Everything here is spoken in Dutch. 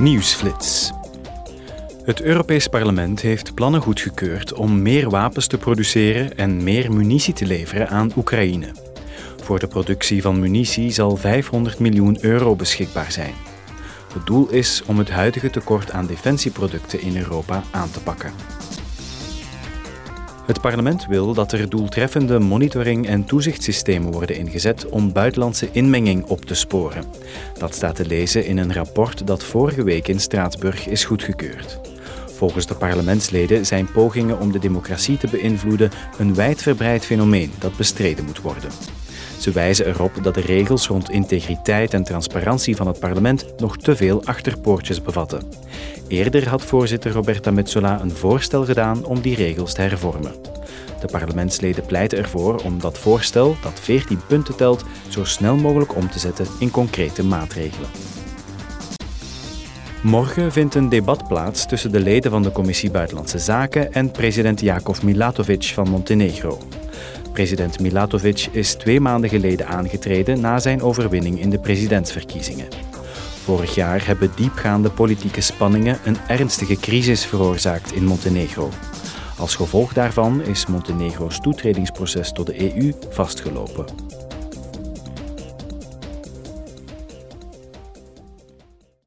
Nieuwsflits. Het Europees Parlement heeft plannen goedgekeurd om meer wapens te produceren en meer munitie te leveren aan Oekraïne. Voor de productie van munitie zal 500 miljoen euro beschikbaar zijn. Het doel is om het huidige tekort aan defensieproducten in Europa aan te pakken. Het parlement wil dat er doeltreffende monitoring- en toezichtssystemen worden ingezet om buitenlandse inmenging op te sporen. Dat staat te lezen in een rapport dat vorige week in Straatsburg is goedgekeurd. Volgens de parlementsleden zijn pogingen om de democratie te beïnvloeden een wijdverbreid fenomeen dat bestreden moet worden. Ze wijzen erop dat de regels rond integriteit en transparantie van het parlement nog te veel achterpoortjes bevatten. Eerder had voorzitter Roberta Metsola een voorstel gedaan om die regels te hervormen. De parlementsleden pleiten ervoor om dat voorstel, dat 14 punten telt, zo snel mogelijk om te zetten in concrete maatregelen. Morgen vindt een debat plaats tussen de leden van de Commissie Buitenlandse Zaken en president Jakov Milatovic van Montenegro. President Milatovic is twee maanden geleden aangetreden na zijn overwinning in de presidentsverkiezingen. Vorig jaar hebben diepgaande politieke spanningen een ernstige crisis veroorzaakt in Montenegro. Als gevolg daarvan is Montenegro's toetredingsproces tot de EU vastgelopen.